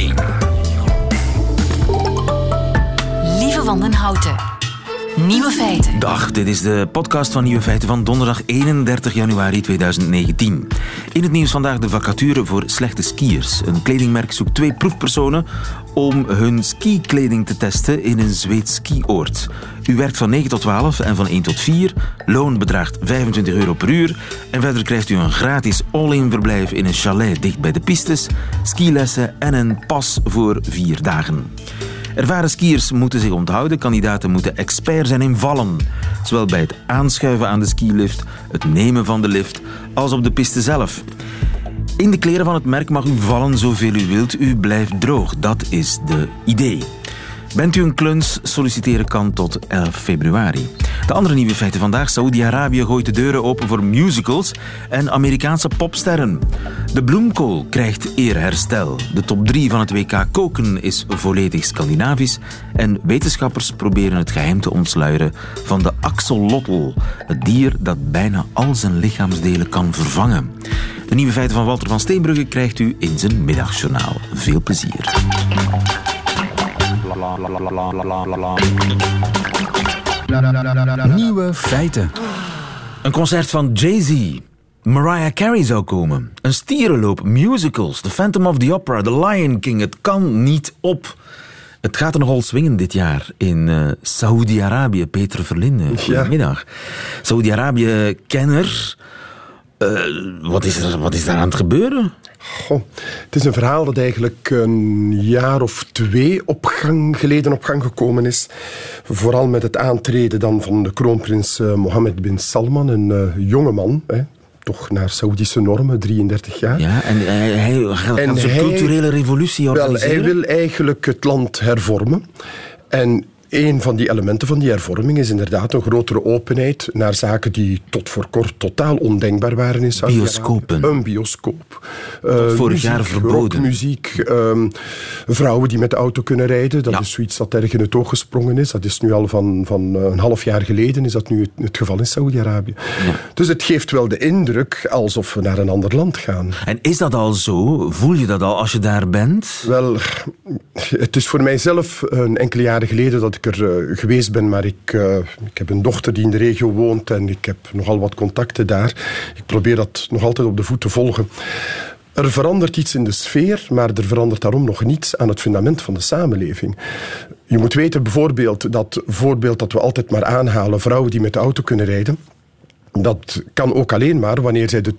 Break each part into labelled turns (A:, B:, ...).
A: 1.
B: Lieve Wandenhouten. Nieuwe feiten.
C: Dag, dit is de podcast van Nieuwe Feiten van donderdag 31 januari 2019. In het nieuws vandaag de vacature voor slechte skiers. Een kledingmerk zoekt twee proefpersonen om hun skikleding te testen in een Zweeds skioord. U werkt van 9 tot 12 en van 1 tot 4. Loon bedraagt 25 euro per uur. En verder krijgt u een gratis all-in verblijf in een chalet dicht bij de pistes, skilessen en een pas voor vier dagen. Ervaren skiers moeten zich onthouden. Kandidaten moeten expert zijn in vallen. Zowel bij het aanschuiven aan de skilift, het nemen van de lift, als op de piste zelf. In de kleren van het merk mag u vallen zoveel u wilt. U blijft droog. Dat is de idee. Bent u een kluns? Solliciteren kan tot 11 februari. De andere nieuwe feiten vandaag. Saoedi-Arabië gooit de deuren open voor musicals en Amerikaanse popsterren. De bloemkool krijgt eerherstel. De top 3 van het WK koken is volledig Scandinavisch. En wetenschappers proberen het geheim te ontsluieren van de axolotl. Het dier dat bijna al zijn lichaamsdelen kan vervangen. De nieuwe feiten van Walter van Steenbrugge krijgt u in zijn middagjournaal. Veel plezier.
A: Nieuwe feiten.
C: Een concert van Jay-Z. Mariah Carey zou komen. Een stierenloop, musicals, The Phantom of the Opera, The Lion King. Het kan niet op. Het gaat er nogal swingen dit jaar in uh, Saoedi-Arabië. Peter Verlinde, goedemiddag. Saoedi-Arabië-kenner. Uh, wat, is er, wat is daar aan het gebeuren?
D: Goh, het is een verhaal dat eigenlijk een jaar of twee op gang, geleden op gang gekomen is. Vooral met het aantreden dan van de kroonprins uh, Mohammed bin Salman, een uh, jonge man. Hè, toch naar Saoedische normen, 33 jaar.
C: Ja, en hij, hij gaat en een culturele revolutie organiseren?
D: Wel, hij wil eigenlijk het land hervormen. En een van die elementen van die hervorming is inderdaad een grotere openheid naar zaken die tot voor kort totaal ondenkbaar waren in
C: Saudi Bioscopen.
D: Een bioscoop.
C: Uh, vorig muziek, jaar verboden.
D: Muziek, um, vrouwen die met de auto kunnen rijden. Dat ja. is zoiets dat erg in het oog gesprongen is. Dat is nu al van, van een half jaar geleden is dat nu het, het geval in Saudi-Arabië. Ja. Dus het geeft wel de indruk alsof we naar een ander land gaan.
C: En is dat al zo? Voel je dat al als je daar bent?
D: Wel, het is voor mijzelf een enkele jaren geleden dat ik er uh, geweest ben, maar ik, uh, ik heb een dochter die in de regio woont en ik heb nogal wat contacten daar. Ik probeer dat nog altijd op de voet te volgen. Er verandert iets in de sfeer, maar er verandert daarom nog niets aan het fundament van de samenleving. Je moet weten bijvoorbeeld dat voorbeeld dat we altijd maar aanhalen, vrouwen die met de auto kunnen rijden. Dat kan ook alleen maar wanneer zij de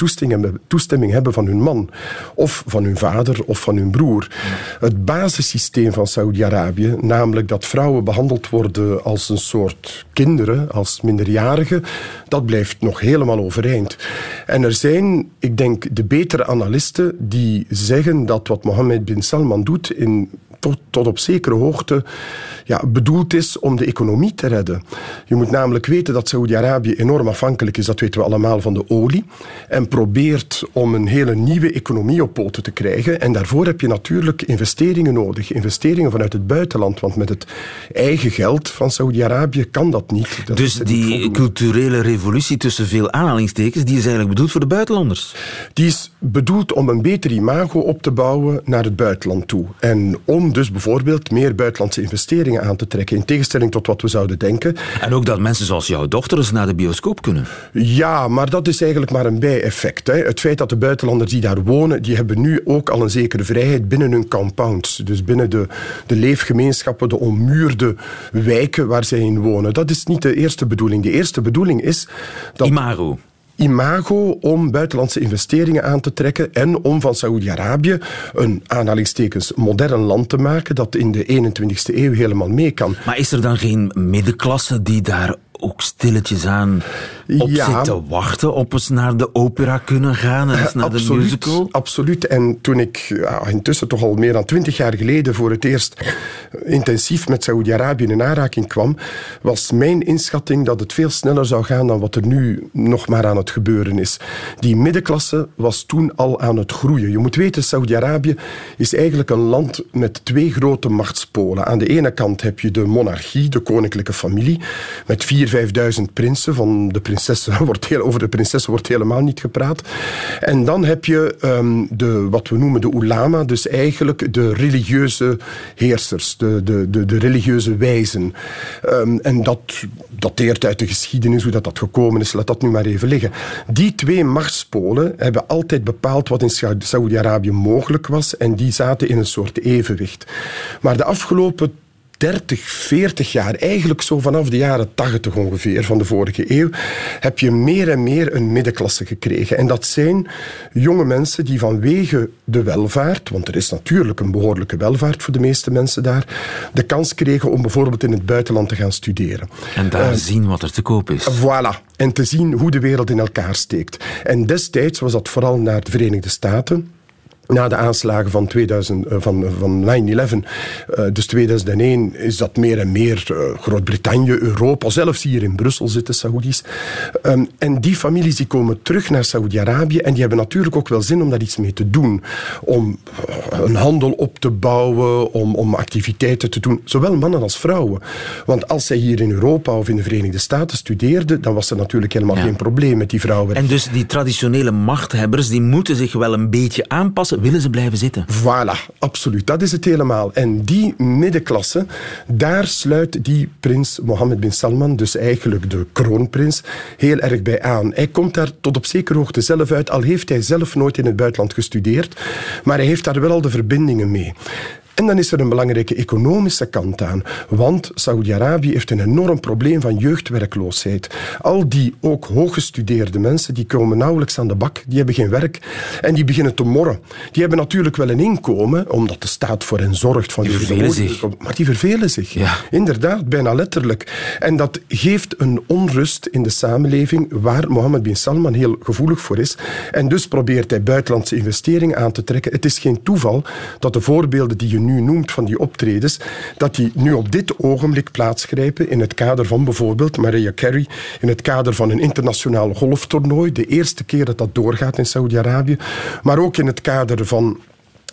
D: toestemming hebben van hun man, of van hun vader of van hun broer. Het basissysteem van Saudi-Arabië, namelijk dat vrouwen behandeld worden als een soort kinderen, als minderjarigen, dat blijft nog helemaal overeind. En er zijn, ik denk, de betere analisten die zeggen dat wat Mohammed bin Salman doet in tot, tot op zekere hoogte ja, bedoeld is om de economie te redden. Je moet namelijk weten dat Saoedi-Arabië enorm afhankelijk is, dat weten we allemaal, van de olie. En probeert om een hele nieuwe economie op poten te krijgen. En daarvoor heb je natuurlijk investeringen nodig. Investeringen vanuit het buitenland. Want met het eigen geld van Saoedi-Arabië kan dat niet. Dat
C: dus die niet culturele revolutie tussen veel aanhalingstekens, die is eigenlijk bedoeld voor de buitenlanders?
D: Die is bedoeld om een beter imago op te bouwen naar het buitenland toe. En om dus bijvoorbeeld meer buitenlandse investeringen aan te trekken. In tegenstelling tot wat we zouden denken.
C: En ook dat mensen zoals jouw dochter eens naar de bioscoop kunnen.
D: Ja, maar dat is eigenlijk maar een bijeffect. Hè. Het feit dat de buitenlanders die daar wonen, die hebben nu ook al een zekere vrijheid binnen hun compounds. Dus binnen de, de leefgemeenschappen, de ommuurde wijken waar zij in wonen. Dat is niet de eerste bedoeling. De eerste bedoeling is dat...
C: Imago
D: imago om buitenlandse investeringen aan te trekken en om van Saoedi-Arabië een aanhalingstekens modern land te maken dat in de 21ste eeuw helemaal mee kan.
C: Maar is er dan geen middenklasse die daar ook stilletjes aan op ja. zit te wachten op eens naar de opera kunnen gaan en eens naar absoluut, de musical?
D: Absoluut. En toen ik ja, intussen toch al meer dan twintig jaar geleden voor het eerst intensief met Saoedi-Arabië in aanraking kwam, was mijn inschatting dat het veel sneller zou gaan dan wat er nu nog maar aan het gebeuren is. Die middenklasse was toen al aan het groeien. Je moet weten, Saoedi-Arabië is eigenlijk een land met twee grote machtspolen. Aan de ene kant heb je de monarchie, de koninklijke familie, met vier vijfduizend prinsen. Van de prinsessen wordt heel, over de prinsessen wordt helemaal niet gepraat. En dan heb je um, de, wat we noemen de ulama, dus eigenlijk de religieuze heersers, de, de, de, religieuze wijzen. Um, en dat dateert uit de geschiedenis, hoe dat, dat gekomen is, laat dat nu maar even liggen. Die twee machtspolen hebben altijd bepaald wat in Saoedi-Arabië mogelijk was en die zaten in een soort evenwicht. Maar de afgelopen 30, 40 jaar, eigenlijk zo vanaf de jaren 80 ongeveer van de vorige eeuw, heb je meer en meer een middenklasse gekregen. En dat zijn jonge mensen die vanwege de welvaart, want er is natuurlijk een behoorlijke welvaart voor de meeste mensen daar, de kans kregen om bijvoorbeeld in het buitenland te gaan studeren.
C: En daar uh, zien wat er te koop is.
D: Voilà. En te zien hoe de wereld in elkaar steekt. En destijds was dat vooral naar de Verenigde Staten na de aanslagen van, 2000, eh, van, van 9-11, eh, dus 2001, is dat meer en meer eh, Groot-Brittannië, Europa, zelfs hier in Brussel zitten Saoedi's. Ehm, en die families die komen terug naar Saoedi-Arabië en die hebben natuurlijk ook wel zin om daar iets mee te doen. Om een handel op te bouwen, om, om activiteiten te doen, zowel mannen als vrouwen. Want als zij hier in Europa of in de Verenigde Staten studeerden, dan was er natuurlijk helemaal geen probleem met die vrouwen.
C: En dus die traditionele machthebbers, die moeten zich wel een beetje aanpassen willen ze blijven zitten.
D: Voilà, absoluut. Dat is het helemaal. En die middenklasse, daar sluit die prins Mohammed bin Salman, dus eigenlijk de kroonprins, heel erg bij aan. Hij komt daar tot op zekere hoogte zelf uit, al heeft hij zelf nooit in het buitenland gestudeerd, maar hij heeft daar wel al de verbindingen mee. En dan is er een belangrijke economische kant aan. Want Saoedi-Arabië heeft een enorm probleem van jeugdwerkloosheid. Al die ook hooggestudeerde mensen, die komen nauwelijks aan de bak. Die hebben geen werk. En die beginnen te morren. Die hebben natuurlijk wel een inkomen, omdat de staat voor hen zorgt. Van
C: die vervelen zich.
D: Maar die vervelen zich. Ja. Inderdaad, bijna letterlijk. En dat geeft een onrust in de samenleving waar Mohammed bin Salman heel gevoelig voor is. En dus probeert hij buitenlandse investeringen aan te trekken. Het is geen toeval dat de voorbeelden die je nu noemt van die optredens, dat die nu op dit ogenblik plaatsgrijpen in het kader van bijvoorbeeld Mariah Carey, in het kader van een internationaal golftoernooi, de eerste keer dat dat doorgaat in Saudi-Arabië, maar ook in het kader van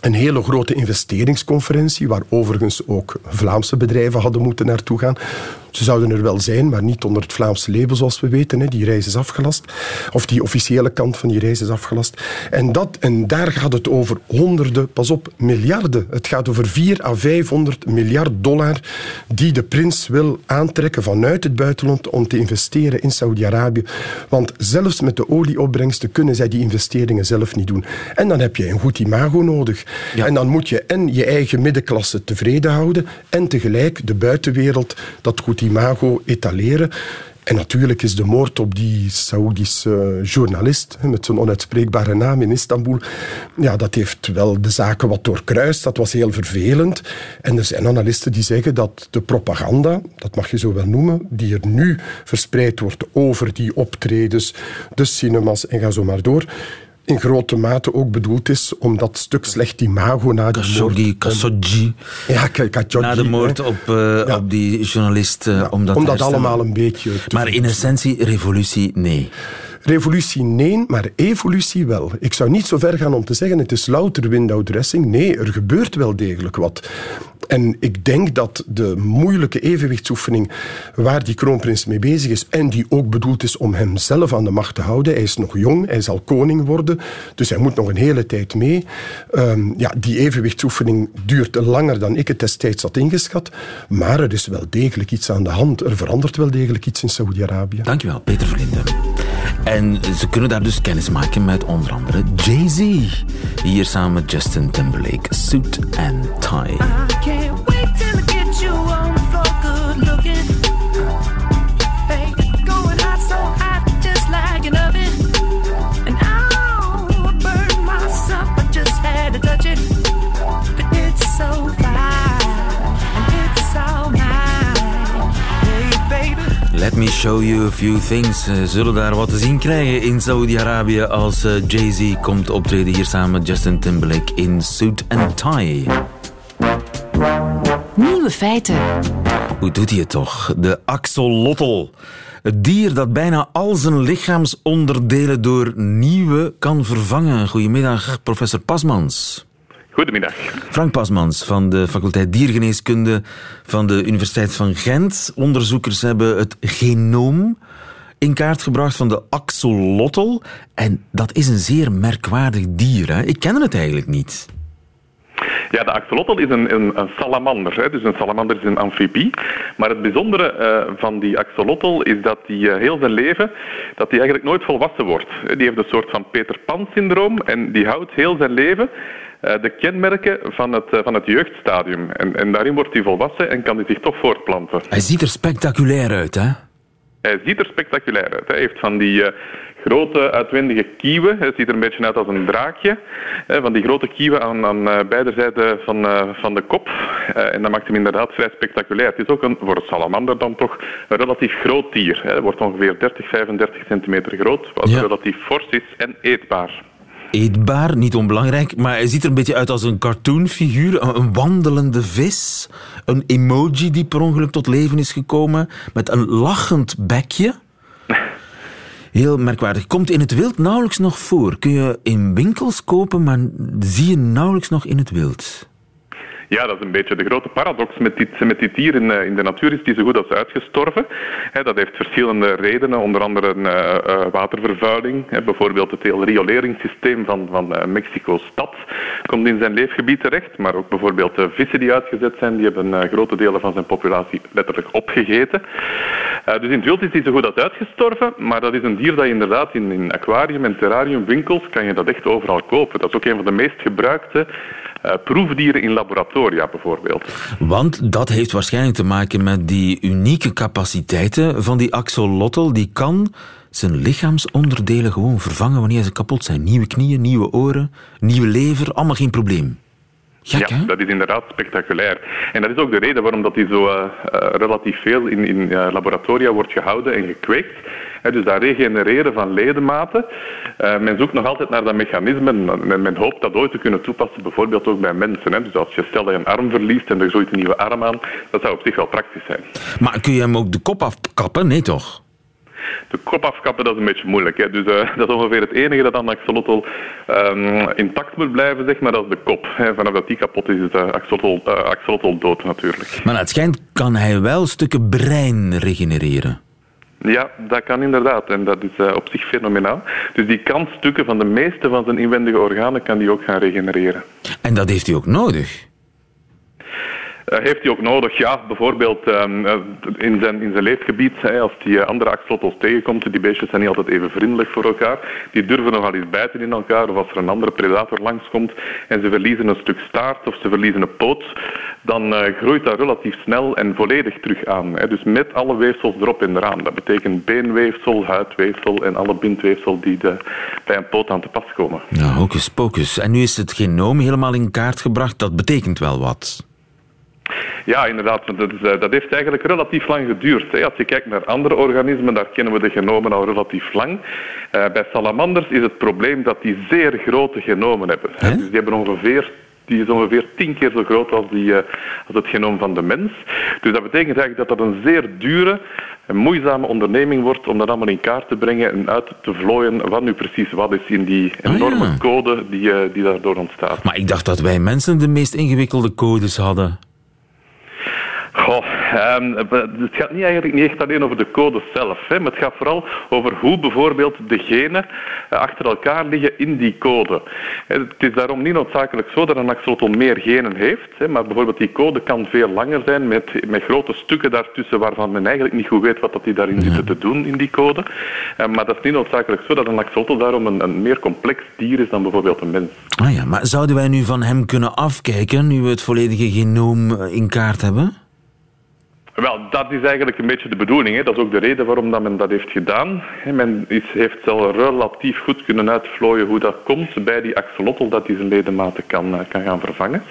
D: een hele grote investeringsconferentie, waar overigens ook Vlaamse bedrijven hadden moeten naartoe gaan. Ze zouden er wel zijn, maar niet onder het Vlaamse label, zoals we weten. Die reis is afgelast. Of die officiële kant van die reis is afgelast. En, dat, en daar gaat het over honderden, pas op, miljarden. Het gaat over 4 à 500 miljard dollar die de prins wil aantrekken vanuit het buitenland om te investeren in Saudi-Arabië. Want zelfs met de olieopbrengsten kunnen zij die investeringen zelf niet doen. En dan heb je een goed imago nodig. En dan moet je en je eigen middenklasse tevreden houden en tegelijk de buitenwereld dat goed imago etaleren. En natuurlijk is de moord op die Saoedische journalist met zijn onuitspreekbare naam in Istanbul, ja, dat heeft wel de zaken wat doorkruist. Dat was heel vervelend. En er zijn analisten die zeggen dat de propaganda, dat mag je zo wel noemen, die er nu verspreid wordt over die optredens, de cinemas en ga zo maar door, in grote mate ook bedoeld is om dat stuk slecht imago na de
C: Khashoggi, moord... Khashoggi.
D: Ja, Khashoggi.
C: Na de moord op, uh, ja. op die journalist. Uh, ja, om dat,
D: om dat allemaal een beetje...
C: Maar in essentie, revolutie, nee.
D: Revolutie nee, maar evolutie wel. Ik zou niet zo ver gaan om te zeggen het is louter window dressing. Nee, er gebeurt wel degelijk wat. En ik denk dat de moeilijke evenwichtsoefening waar die kroonprins mee bezig is en die ook bedoeld is om hemzelf aan de macht te houden, hij is nog jong, hij zal koning worden, dus hij moet nog een hele tijd mee. Um, ja, die evenwichtsoefening duurt langer dan ik het destijds had ingeschat, maar er is wel degelijk iets aan de hand. Er verandert wel degelijk iets in Saoedi-Arabië.
C: Dankjewel, Peter Vlinden. En ze kunnen daar dus kennis maken met onder andere Jay-Z. Hier samen met Justin Timberlake, Suit and Tie. Me show you a few things. We zullen daar wat te zien krijgen in Saudi-Arabië als eh, Jay-Z komt optreden hier samen met Justin Timberlake in Suit and Tie.
B: Nieuwe feiten.
C: Hoe doet hij het toch? De axolotl. Het dier dat bijna al zijn lichaamsonderdelen door nieuwe kan vervangen. Goedemiddag, professor Pasmans.
A: Goedemiddag.
C: Frank Pasmans van de faculteit Diergeneeskunde van de Universiteit van Gent. Onderzoekers hebben het genoom in kaart gebracht van de axolotl. En dat is een zeer merkwaardig dier. Hè? Ik ken het eigenlijk niet.
A: Ja, de axolotl is een, een, een salamander. Hè. Dus een salamander is een amfibie. Maar het bijzondere uh, van die axolotl is dat hij uh, heel zijn leven dat hij eigenlijk nooit volwassen wordt. Die heeft een soort van Peter Pan-syndroom en die houdt heel zijn leven de kenmerken van het, van het jeugdstadium. En, en daarin wordt hij volwassen en kan hij zich toch voortplanten.
C: Hij ziet er spectaculair uit, hè?
A: Hij ziet er spectaculair uit. Hij heeft van die grote uitwendige kieven. Het ziet er een beetje uit als een draakje. Van die grote kieven aan, aan eh, beide zijden van, eh, van de kop. Eh, en dat maakt hem inderdaad vrij spectaculair. Het is ook een, voor een salamander dan toch een relatief groot dier. Hij wordt ongeveer 30, 35 centimeter groot, wat relatief fors is en eetbaar
C: eetbaar, niet onbelangrijk, maar hij ziet er een beetje uit als een cartoonfiguur, een wandelende vis, een emoji die per ongeluk tot leven is gekomen, met een lachend bekje. Heel merkwaardig. Komt in het wild nauwelijks nog voor. Kun je in winkels kopen, maar zie je nauwelijks nog in het wild.
A: Ja, dat is een beetje de grote paradox met dit, dier in, in de natuur. Is die zo goed als uitgestorven. dat heeft verschillende redenen, onder andere uh, uh, watervervuiling. bijvoorbeeld het hele rioleringssysteem van, van Mexico-stad komt in zijn leefgebied terecht. Maar ook bijvoorbeeld de vissen die uitgezet zijn, die hebben grote delen van zijn populatie letterlijk opgegeten. dus in het wild is die zo goed als uitgestorven. Maar dat is een dier dat je inderdaad in, in aquarium- en terrariumwinkels kan je dat echt overal kopen. Dat is ook een van de meest gebruikte proefdieren in laboratoria bijvoorbeeld.
C: Want dat heeft waarschijnlijk te maken met die unieke capaciteiten van die axolotl. Die kan zijn lichaamsonderdelen gewoon vervangen wanneer ze kapot zijn. Nieuwe knieën, nieuwe oren, nieuwe lever, allemaal geen probleem.
A: Gek, ja, dat is inderdaad spectaculair. En dat is ook de reden waarom dat die zo uh, relatief veel in, in laboratoria wordt gehouden en gekweekt. Dus dat regenereren van ledematen. Uh, men zoekt nog altijd naar dat mechanisme en men hoopt dat ooit te kunnen toepassen, bijvoorbeeld ook bij mensen. Hè. Dus als je stel dat je een arm verliest en er groeit een nieuwe arm aan, dat zou op zich wel praktisch zijn.
C: Maar kun je hem ook de kop afkappen? Nee toch?
A: de kop afkappen, dat is een beetje moeilijk. Hè. Dus uh, dat is ongeveer het enige dat aan axolotl um, intact moet blijven, zeg maar, dat is de kop. Hè. Vanaf dat die kapot is, is de axolotl, uh, axolotl dood natuurlijk.
C: Maar het schijnt kan hij wel stukken brein regenereren.
A: Ja, dat kan inderdaad. En dat is uh, op zich fenomenaal. Dus die kan stukken van de meeste van zijn inwendige organen kan die ook gaan regenereren.
C: En dat heeft hij ook nodig?
A: Uh, heeft hij ook nodig, ja, bijvoorbeeld um, in, zijn, in zijn leefgebied, als hij andere axolotls tegenkomt, die beestjes zijn niet altijd even vriendelijk voor elkaar, die durven nogal eens bijten in elkaar, of als er een andere predator langskomt en ze verliezen een stuk staart of ze verliezen een poot, dan groeit dat relatief snel en volledig terug aan. Dus met alle weefsels erop en eraan. Dat betekent beenweefsel, huidweefsel en alle bindweefsel die de, bij een poot aan te pas komen.
C: Ja, hocus pocus. En nu is het genoom helemaal in kaart gebracht. Dat betekent wel wat.
A: Ja, inderdaad. Dat, eh, dat heeft eigenlijk relatief lang geduurd. Als je kijkt naar andere organismen, daar kennen we de genomen al relatief lang. Uh, bij salamanders is het probleem dat die zeer grote genomen hebben. Dus die hebben ongeveer die is ongeveer tien keer zo groot als, die, uh, als het genoom van de mens. Dus dat betekent eigenlijk dat dat een zeer dure en moeizame onderneming wordt om dat allemaal in kaart te brengen en uit te vlooien wat nu precies wat is in die ah, enorme code die, die daardoor ontstaat.
C: Maar ik dacht dat wij mensen de meest ingewikkelde codes hadden.
A: Goh, um, het gaat niet eigenlijk niet echt alleen over de code zelf, hè, maar het gaat vooral over hoe bijvoorbeeld de genen eh, achter elkaar liggen in die code. Het is daarom niet noodzakelijk zo dat een axolotl meer genen heeft, hè, maar bijvoorbeeld die code kan veel langer zijn met, met grote stukken daartussen waarvan men eigenlijk niet goed weet wat dat die daarin zitten te doen in die code. Uh, maar dat is niet noodzakelijk zo dat een axolotl daarom een, een meer complex dier is dan bijvoorbeeld een mens.
C: Ah ja, maar zouden wij nu van hem kunnen afkijken nu we het volledige genoom eh, in kaart hebben?
A: Wel, dat is eigenlijk een beetje de bedoeling. Hè. Dat is ook de reden waarom dat men dat heeft gedaan. Men is, heeft zelf relatief goed kunnen uitvlooien hoe dat komt bij die axolotl dat die zijn ledematen kan, eh, kan gaan vervangen.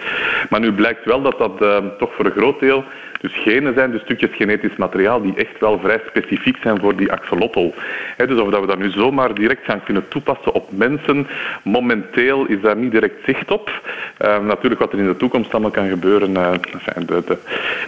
A: Maar nu blijkt wel dat dat uh, toch voor een groot deel dus genen zijn, dus stukjes genetisch materiaal die echt wel vrij specifiek zijn voor die axolotl. dus of dat we dat nu zomaar direct gaan kunnen toepassen op mensen, momenteel is daar niet direct zicht op. Uh, natuurlijk wat er in de toekomst allemaal kan gebeuren, uh, de, de,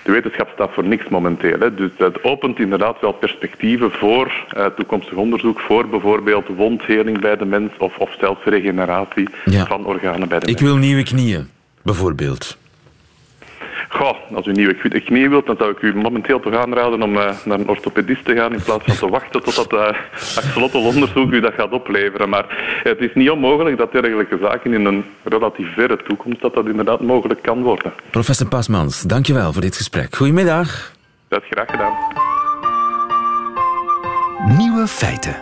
A: de, wetenschap staat voor niks momenteel. Dus het opent inderdaad wel perspectieven voor uh, toekomstig onderzoek, voor bijvoorbeeld wondheling bij de mens of, of zelfs regeneratie van organen bij de mens.
C: Ik wil nieuwe knieën. bijvoorbeeld?
A: Goh, als u nieuwe knie wilt, dan zou ik u momenteel toch aanraden om uh, naar een orthopedist te gaan in plaats van te wachten tot dat uh, axolotl-onderzoek u dat gaat opleveren. Maar het is niet onmogelijk dat dergelijke zaken in een relatief verre toekomst dat dat inderdaad mogelijk kan worden.
C: Professor Pasmans, dankjewel voor dit gesprek. Goedemiddag.
A: Dat is graag gedaan.
B: Nieuwe feiten.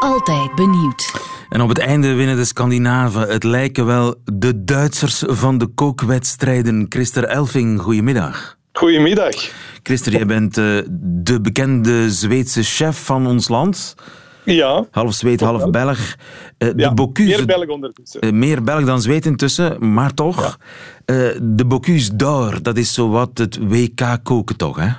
B: Altijd benieuwd.
C: En op het einde winnen de Scandinaven. Het lijken wel de Duitsers van de kookwedstrijden. Christer Elfing, goedemiddag.
E: Goedemiddag.
C: Christer, jij bent uh, de bekende Zweedse chef van ons land.
E: Ja.
C: Half Zweed, half Belg.
E: Uh, ja, de Bocuse, meer Belg ondertussen. Uh,
C: meer Belg dan Zweed intussen, maar toch. Ja. de Bocuse d'Or, dat is zowat het WK koken toch, hè?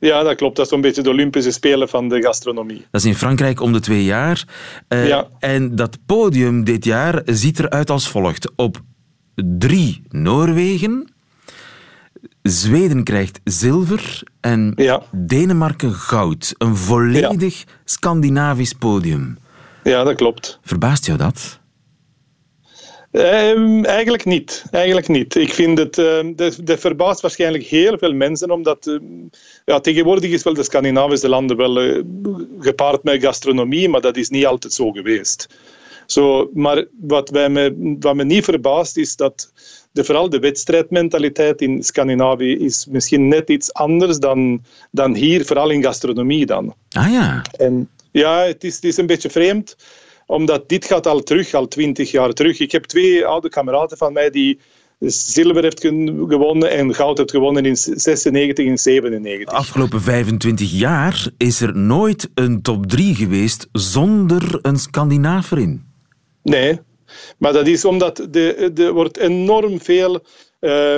E: Ja, dat klopt. Dat is zo'n beetje de Olympische Spelen van de gastronomie.
C: Dat is in Frankrijk om de twee jaar. Uh, ja. En dat podium dit jaar ziet eruit als volgt. Op drie Noorwegen, Zweden krijgt zilver en ja. Denemarken goud. Een volledig ja. Scandinavisch podium.
E: Ja, dat klopt.
C: Verbaast jou dat?
E: Um, eigenlijk niet. Eigenlijk niet. Ik vind het, uh, dat, dat verbaast waarschijnlijk heel veel mensen, omdat uh, ja, tegenwoordig is wel de Scandinavische landen wel uh, gepaard met gastronomie, maar dat is niet altijd zo geweest. Zo, maar wat, wij me, wat me niet verbaast is dat de, vooral de wedstrijdmentaliteit in Scandinavië is misschien net iets anders dan, dan hier, vooral in gastronomie dan.
C: Ah ja.
E: En ja, het is, het is een beetje vreemd omdat dit gaat al terug, al twintig jaar terug. Ik heb twee oude kameraden van mij die zilver heeft gewonnen en goud heeft gewonnen in 96 en 97.
C: De afgelopen 25 jaar is er nooit een top 3 geweest zonder een Scandinaaf erin.
E: Nee, maar dat is omdat er wordt enorm veel uh,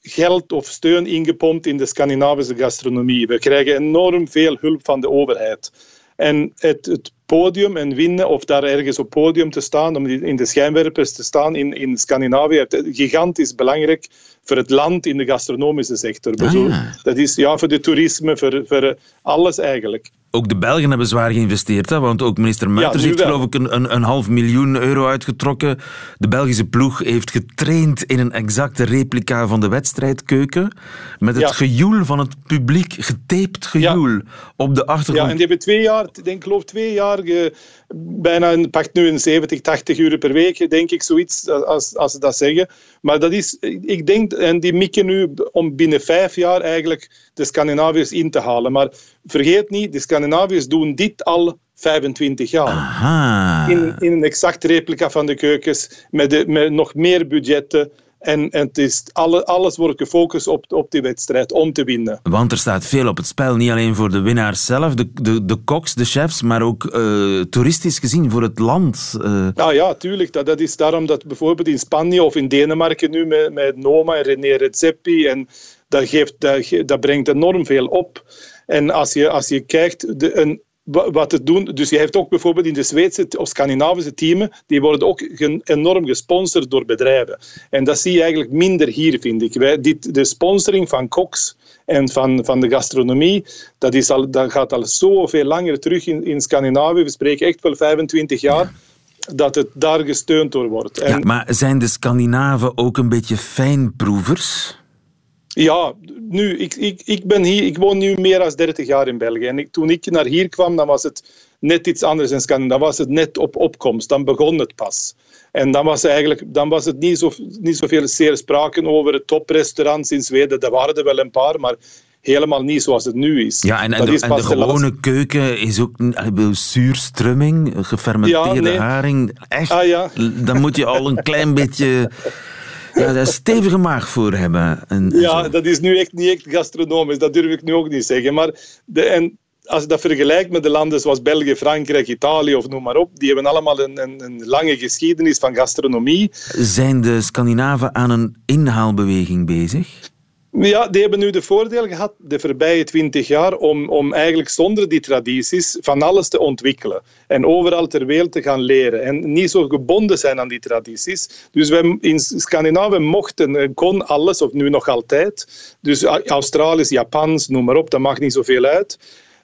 E: geld of steun ingepompt in de Scandinavische gastronomie. We krijgen enorm veel hulp van de overheid. En het, het podium en winnen of daar ergens op podium te staan, om in de schijnwerpers te staan in, in Scandinavië, gigantisch belangrijk voor het land in de gastronomische sector. Ah, Dat is ja, voor de toerisme, voor, voor alles eigenlijk.
C: Ook de Belgen hebben zwaar geïnvesteerd, hè? want ook minister Muiters heeft geloof ik een, een, een, half miljoen euro uitgetrokken. De Belgische ploeg heeft getraind in een exacte replica van de wedstrijdkeuken. Met het ja. gejoel van het publiek, getaped gejoel op de achtergrond.
E: Ja, en die hebben twee jaar, ik denk geloof twee jaar, ge, bijna pakt nu een 70, 80 uur per week, denk ik, zoiets, als, als ze dat zeggen. Maar dat is, ik denk, en die mikken nu om binnen vijf jaar eigenlijk de Scandinaviërs in te halen. Maar vergeet niet, de Scandinaviërs doen dit al 25 jaar. In, in een exacte replica van de keukens, met, de, met nog meer budgetten. En, en het is alle, alles wordt gefocust op, op die wedstrijd om te winnen.
C: Want er staat veel op het spel. Niet alleen voor de winnaars zelf, de, de, de koks, de chefs, maar ook uh, toeristisch gezien voor het land.
E: Uh. Nou ja, tuurlijk. Dat, dat is daarom dat bijvoorbeeld in Spanje of in Denemarken nu met, met Noma en René Redzepi. En dat, geeft, dat, dat brengt enorm veel op. En als je, als je kijkt, de, een, wat het doen. Dus je hebt ook bijvoorbeeld in de Zweedse of Scandinavische teams, die worden ook enorm gesponsord door bedrijven. En dat zie je eigenlijk minder hier, vind ik. Dit, de sponsoring van koks en van, van de gastronomie, dat, is al, dat gaat al zoveel langer terug in, in Scandinavië. We spreken echt wel 25 jaar. Dat het daar gesteund door wordt.
C: Maar zijn de Scandinaven ook een beetje fijnproevers?
E: Ja, nu, ik, ik, ik, ben hier, ik woon nu meer dan 30 jaar in België. En ik, toen ik naar hier kwam, dan was het net iets anders in Scandinavië. Dan was het net op opkomst. Dan begon het pas. En dan was, eigenlijk, dan was het niet, zo, niet zoveel zeer sprake over het toprestaurants in Zweden. Er waren er wel een paar, maar helemaal niet zoals het nu is.
C: Ja, en, en, de, en de, gewone keuken is ook zuurstrumming, gefermenteerde haring. Echt, ah, ja. dan moet je al een klein beetje ja, daar stevige maag voor hebben.
E: En, ja, dat is nu echt niet echt gastronomisch. Dat durf ik nu ook niet zeggen. Maar de, en als je dat vergelijkt met de landen zoals België, Frankrijk, Italië of noem maar op, die hebben allemaal een, een, een lange geschiedenis van gastronomie.
C: Zijn de Scandinaven aan een inhaalbeweging bezig?
E: Ja, die hebben nu de voordeel gehad de voorbije twintig jaar om, om eigenlijk zonder die tradities van alles te ontwikkelen. En overal ter wereld te gaan leren. En niet zo gebonden zijn aan die tradities. Dus wij in Scandinavië mochten, kon alles, of nu nog altijd. Dus Australisch, Japans, noem maar op, dat maakt niet zoveel uit.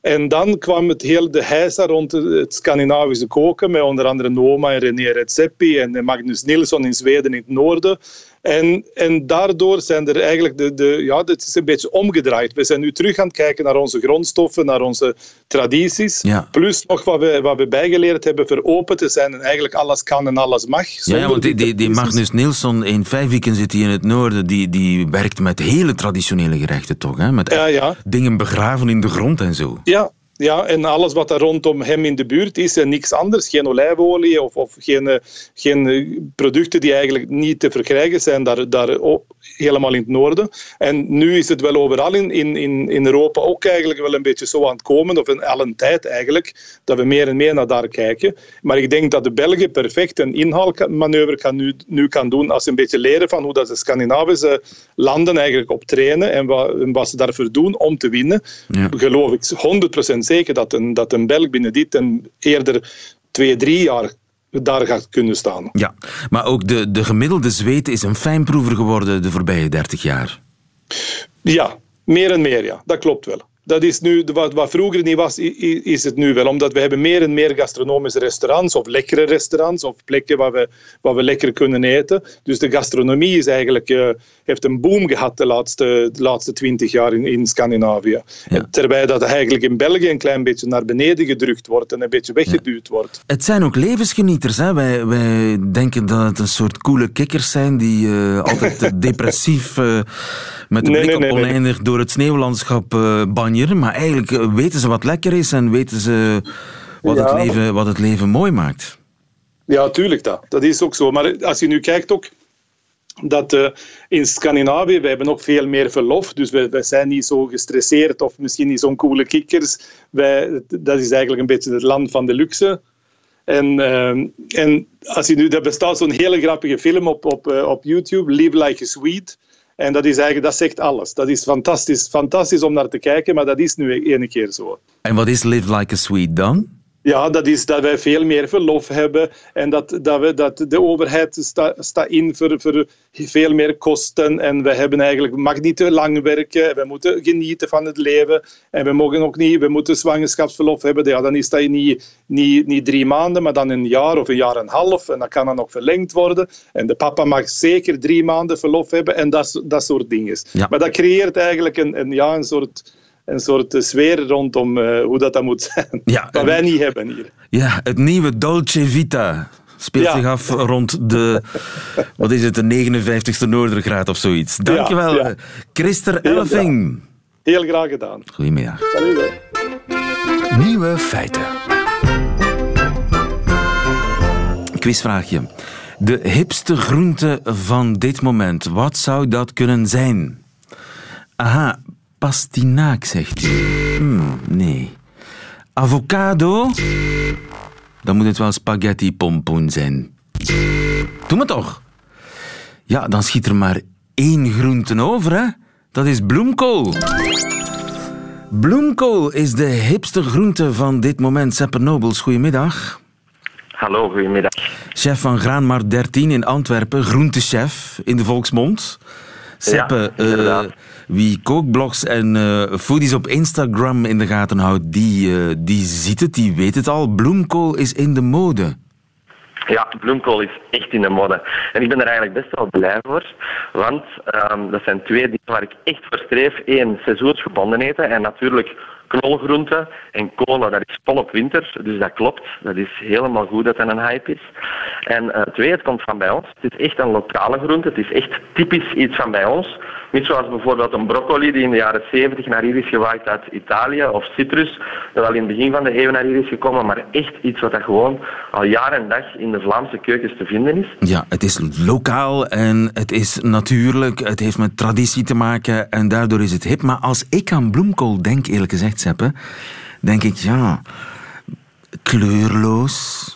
E: En dan kwam het heel de heisa rond het Scandinavische koken, met onder andere Noma en René Redzepi en Magnus Nilsson in Zweden in het noorden. En, en daardoor zijn er eigenlijk de, de, ja, het is een beetje omgedraaid. We zijn nu terug aan het kijken naar onze grondstoffen, naar onze tradities. Plus nog wat we, wat we bijgeleerd hebben voor open te zijn en eigenlijk alles kan en alles mag.
C: Ja, want die, die, die Magnus Nilsson in vijf weken zit hij in het noorden, die, die werkt met hele traditionele gerechten toch? Hè? Met
E: ja, ja.
C: dingen begraven in de grond en zo.
E: Ja, ja, en alles wat er rondom hem in de buurt is en niks anders. Geen olijfolie of, of geen, eh, geen eh, producten die eigenlijk niet te verkrijgen zijn daar, daar helemaal in het noorden. En nu is het wel overal in, in, in Europa ook eigenlijk wel een beetje zo aan het komen, of in al een tijd eigenlijk, dat we meer en meer naar daar kijken. Maar ik denk dat de Belgen perfect een inhaalmanoeuvre kan nu, nu kan doen als ze een beetje leren van hoe dat de Scandinavische landen eigenlijk optrainen en wat, en wat ze daarvoor doen om te winnen. Ja. Geloof ik 100% zeker dat een, dat een Belg binnen dit en eerder twee, drie jaar daar gaat kunnen staan.
C: Ja, maar ook de, de gemiddelde zweet is een fijnproever geworden de voorbije 30 jaar.
E: Ja, meer en meer, ja. Dat klopt wel dat is nu, wat, wat vroeger niet was, is het nu wel. Omdat we hebben meer en meer gastronomische restaurants of lekkere restaurants of plekken waar we, waar we lekker kunnen eten. Dus de gastronomie is eigenlijk, uh, heeft een boom gehad de laatste, de laatste twintig jaar in, in Scandinavië. Terwijl dat eigenlijk in België een klein beetje naar beneden gedrukt wordt en een beetje weggeduwd wordt.
C: Het zijn ook levensgenieters. Hè? Wij, wij denken dat het een soort coole kikkers zijn die uh, altijd depressief... Uh, met de blik op oneindig door het sneeuwlandschap uh, banjeren. Maar eigenlijk eh, weten ze wat lekker is en weten ze wat, het, leven, wat het leven mooi maakt.
E: Ja, tuurlijk dat. Dat is ook zo. Maar als je nu kijkt ook dat uh, in Scandinavië, we hebben ook veel meer verlof, dus wij, wij zijn niet zo gestresseerd of misschien niet zo'n coole kikkers. Wij, dat is eigenlijk een beetje het land van de luxe. En, uh, en als je nu, er bestaat zo'n hele grappige film op, op, uh, op YouTube, Live Like a Swede. En dat, is eigenlijk, dat zegt alles. Dat is fantastisch, fantastisch om naar te kijken, maar dat is nu ene keer zo.
C: En wat is Live Like a Swede dan?
E: Ja, dat is dat wij veel meer verlof hebben en dat, dat, we, dat de overheid staat sta in voor, voor veel meer kosten. En we hebben eigenlijk, mag niet te lang werken, we moeten genieten van het leven. En we mogen ook niet, we moeten zwangerschapsverlof hebben, ja, dan is dat niet, niet, niet drie maanden, maar dan een jaar of een jaar en een half. En dat kan dan nog verlengd worden. En de papa mag zeker drie maanden verlof hebben. En dat, dat soort dingen. Maar dat creëert eigenlijk een, een, ja, een soort een soort sfeer rondom uh, hoe dat, dat moet zijn. Ja, Wat wij niet hebben hier.
C: Ja, het nieuwe Dolce Vita speelt zich af rond de, wat is het, de 59ste Noordergraad of zoiets. Dankjewel, ja, ja. Christer Elfing.
E: Heel graag gedaan.
C: Goedemiddag.
E: Salut.
B: Nieuwe feiten.
C: Quizvraagje. De hipste groente van dit moment, wat zou dat kunnen zijn? Aha, Pastinaak, zegt u. Hmm, nee. Avocado? Dan moet het wel spaghetti pompoen zijn. Doe maar toch. Ja, dan schiet er maar één groente over, hè. Dat is bloemkool. Bloemkool is de hipste groente van dit moment. Seppe Nobels, goedemiddag.
F: Hallo, goedemiddag.
C: Chef van Graanmar 13 in Antwerpen, groentechef in de volksmond. Seppe, ja, uh, wie kookblogs en uh, foodies op Instagram in de gaten houdt, die, uh, die ziet het, die weet het al. Bloemkool is in de mode.
F: Ja, bloemkool is echt in de mode. En ik ben er eigenlijk best wel blij voor. Want um, dat zijn twee dingen waar ik echt voor streef. Eén, seizoensgebonden eten. En natuurlijk knolgroenten en kolen, dat is volop winter. Dus dat klopt. Dat is helemaal goed dat dat een hype is. En uh, twee, het komt van bij ons. Het is echt een lokale groente. Het is echt typisch iets van bij ons. Niet zoals bijvoorbeeld een broccoli die in de jaren 70 naar hier is gewaaid uit Italië of citrus, dat wel in het begin van de eeuw naar hier is gekomen, maar echt iets wat gewoon al jaar en dag in de Vlaamse keukens te vinden is.
C: Ja, het is lokaal en het is natuurlijk, het heeft met traditie te maken en daardoor is het hip. Maar als ik aan bloemkool denk, eerlijk gezegd, Seppe, denk ik ja, kleurloos,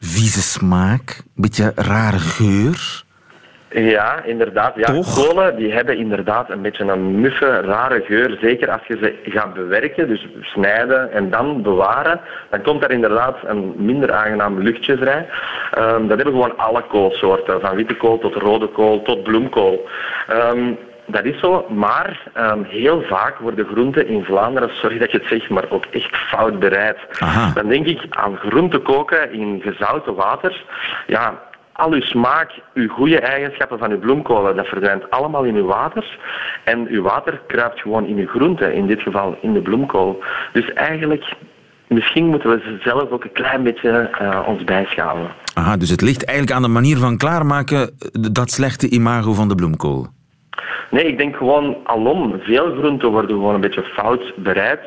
C: vieze smaak, beetje rare geur.
F: Ja, inderdaad. Ja, kolen die hebben inderdaad een beetje een muffe, rare geur. Zeker als je ze gaat bewerken, dus snijden en dan bewaren, dan komt er inderdaad een minder aangenaam luchtje vrij. Um, dat hebben gewoon alle koolsoorten, van witte kool tot rode kool tot bloemkool. Um, dat is zo, maar ehm, heel vaak worden groenten in Vlaanderen, sorry dat je het zegt, maar ook echt fout bereid.
C: Aha.
F: Dan denk ik aan groenten koken in gezouten water. Ja, al uw smaak, uw goede eigenschappen van uw bloemkolen, dat verdwijnt allemaal in uw water. En uw water kruipt gewoon in uw groente, in dit geval in de bloemkool. Dus eigenlijk, misschien moeten we zelf ook een klein beetje uh, ons bijschalen.
C: Aha, dus het ligt eigenlijk aan de manier van klaarmaken, eh, dat slechte imago van de bloemkool.
F: Nee, ik denk gewoon alom. Veel groenten worden gewoon een beetje fout bereid.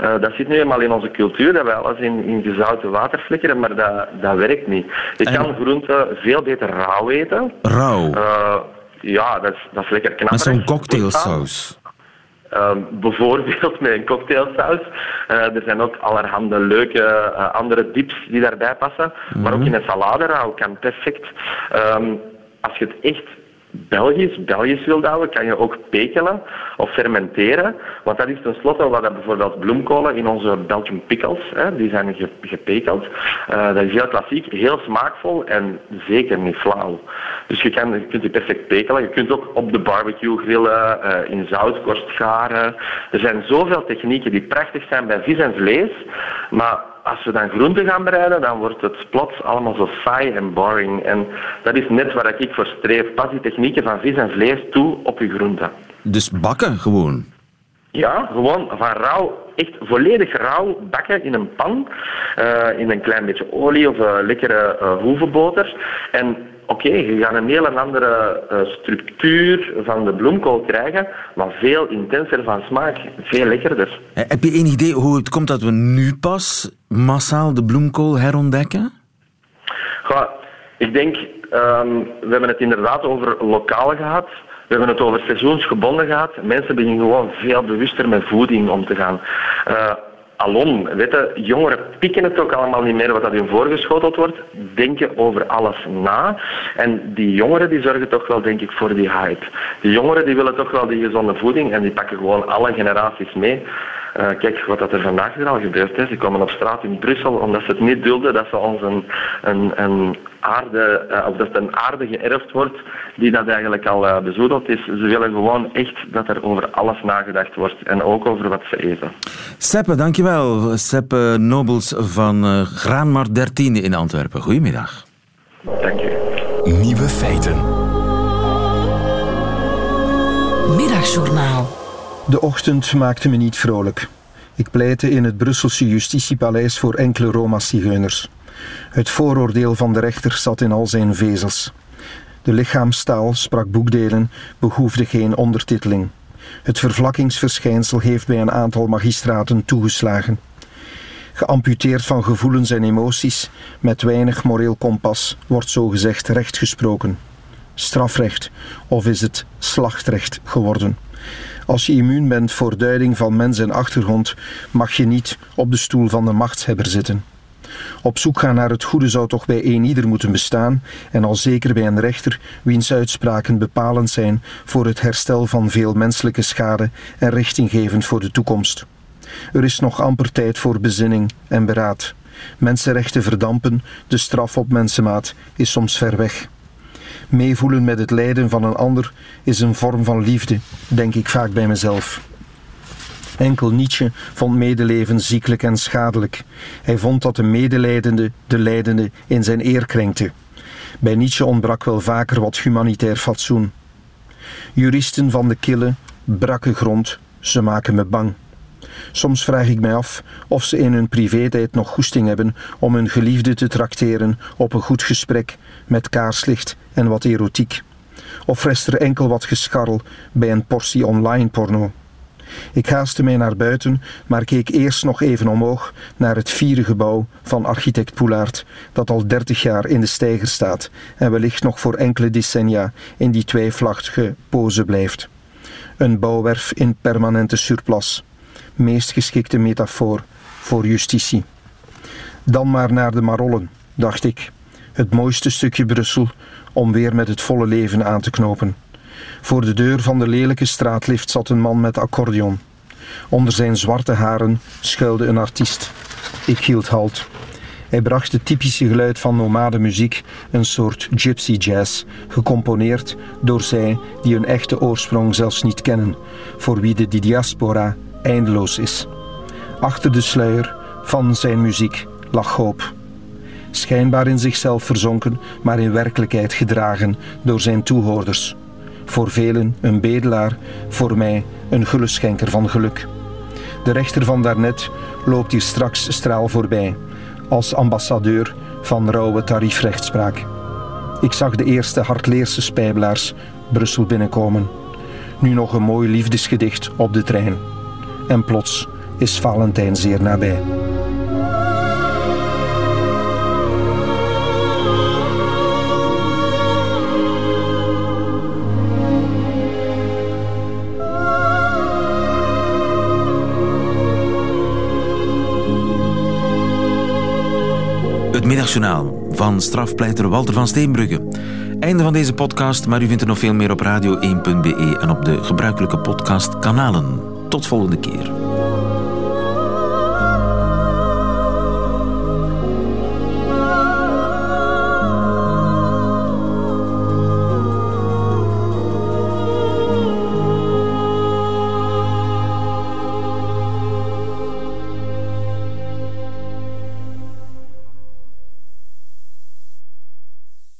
F: Uh, dat zit nu eenmaal in onze cultuur, dat wij alles in, in gezouten water flikkeren, maar dat, dat werkt niet. Je en... kan groenten veel beter rauw eten.
C: Rauw? Uh,
F: ja, dat is, dat is lekker knapperig.
C: Met zo'n cocktailsaus?
F: Uh, bijvoorbeeld met een cocktailsaus. Uh, er zijn ook allerhande leuke uh, andere dips die daarbij passen. Mm -hmm. Maar ook in een salade rauw kan perfect. Um, als je het echt Belgisch, Belgisch wilt houden, kan je ook pekelen of fermenteren. Want dat is tenslotte wat bijvoorbeeld bloemkolen in onze Belgian pickles, hè, die zijn gepekeld. Uh, dat is heel klassiek, heel smaakvol en zeker niet flauw. Dus je, kan, je kunt die perfect pekelen. Je kunt ook op de barbecue grillen, uh, in zoutkorst garen. Er zijn zoveel technieken die prachtig zijn bij vis en vlees. Maar als we dan groenten gaan bereiden, dan wordt het plots allemaal zo saai en boring. En dat is net waar ik voor streef. Pas die technieken van vis en vlees toe op je groenten.
C: Dus bakken gewoon?
F: Ja, gewoon van rauw, echt volledig rauw bakken in een pan. Uh, in een klein beetje olie of uh, lekkere uh, hoevenboter. En oké, okay, je gaat een heel andere uh, structuur van de bloemkool krijgen, maar veel intenser van smaak, veel lekkerder.
C: Heb je een idee hoe het komt dat we nu pas massaal de bloemkool herontdekken?
F: Goh, ik denk, um, we hebben het inderdaad over lokaal gehad. We hebben het over seizoensgebonden gehad. Mensen beginnen gewoon veel bewuster met voeding om te gaan. Uh, alom, weet je, jongeren pikken het ook allemaal niet meer wat dat hun voorgeschoteld wordt, denken over alles na. En die jongeren die zorgen toch wel, denk ik, voor die hype. Die jongeren die willen toch wel die gezonde voeding en die pakken gewoon alle generaties mee. Uh, kijk wat dat er vandaag weer al gebeurd is. Ze komen op straat in Brussel omdat ze het niet dulden dat ze ons een, een, een aarde, uh, of dat een aarde geërfd wordt die dat eigenlijk al uh, bezoedeld is. Ze willen gewoon echt dat er over alles nagedacht wordt en ook over wat ze eten.
C: Seppe, dankjewel. Seppe Nobels van uh, Graanmar 13 in Antwerpen. Goedemiddag.
F: Dank je.
B: Nieuwe feiten.
G: Middagjournaal.
H: De ochtend maakte me niet vrolijk. Ik pleitte in het Brusselse justitiepaleis voor enkele Roma-zigeuners. Het vooroordeel van de rechter zat in al zijn vezels. De lichaamstaal sprak boekdelen, behoefde geen ondertiteling. Het vervlakkingsverschijnsel heeft bij een aantal magistraten toegeslagen. Geamputeerd van gevoelens en emoties, met weinig moreel kompas, wordt zogezegd recht gesproken. Strafrecht, of is het slachtrecht geworden? Als je immuun bent voor duiding van mens en achtergrond, mag je niet op de stoel van de machtshebber zitten. Op zoek gaan naar het goede zou toch bij een ieder moeten bestaan, en al zeker bij een rechter, wiens uitspraken bepalend zijn voor het herstel van veel menselijke schade en richtinggevend voor de toekomst. Er is nog amper tijd voor bezinning en beraad. Mensenrechten verdampen, de straf op mensenmaat is soms ver weg. Meevoelen met het lijden van een ander is een vorm van liefde, denk ik vaak bij mezelf. Enkel Nietzsche vond medeleven ziekelijk en schadelijk. Hij vond dat de medelijdende de lijdende in zijn eer krenkte. Bij Nietzsche ontbrak wel vaker wat humanitair fatsoen. Juristen van de kille, brakke grond, ze maken me bang. Soms vraag ik mij af of ze in hun privé-tijd nog goesting hebben om hun geliefde te trakteren op een goed gesprek met kaarslicht en wat erotiek. Of rest er enkel wat gescharrel bij een portie online porno. Ik haastte mij naar buiten, maar keek eerst nog even omhoog naar het vierde gebouw van architect Poulaert, dat al dertig jaar in de steiger staat en wellicht nog voor enkele decennia in die tweevlachtige pose blijft. Een bouwwerf in permanente surplus. Meest geschikte metafoor voor justitie. Dan maar naar de Marollen, dacht ik. Het mooiste stukje Brussel om weer met het volle leven aan te knopen. Voor de deur van de lelijke straatlift zat een man met accordeon. Onder zijn zwarte haren schuilde een artiest. Ik hield halt. Hij bracht het typische geluid van nomade muziek, een soort gypsy jazz, gecomponeerd door zij die hun echte oorsprong zelfs niet kennen, voor wie de diaspora eindeloos is. Achter de sluier van zijn muziek lag hoop. Schijnbaar in zichzelf verzonken, maar in werkelijkheid gedragen door zijn toehoorders. Voor velen een bedelaar, voor mij een gulleschenker van geluk. De rechter van daarnet loopt hier straks straal voorbij, als ambassadeur van rauwe tariefrechtspraak. Ik zag de eerste hardleerse spijbelaars Brussel binnenkomen. Nu nog een mooi liefdesgedicht op de trein. En plots is Valentijn zeer nabij.
C: Middagjournaal van strafpleiter Walter van Steenbrugge. Einde van deze podcast, maar u vindt er nog veel meer op radio1.be en op de gebruikelijke podcastkanalen. Tot volgende keer.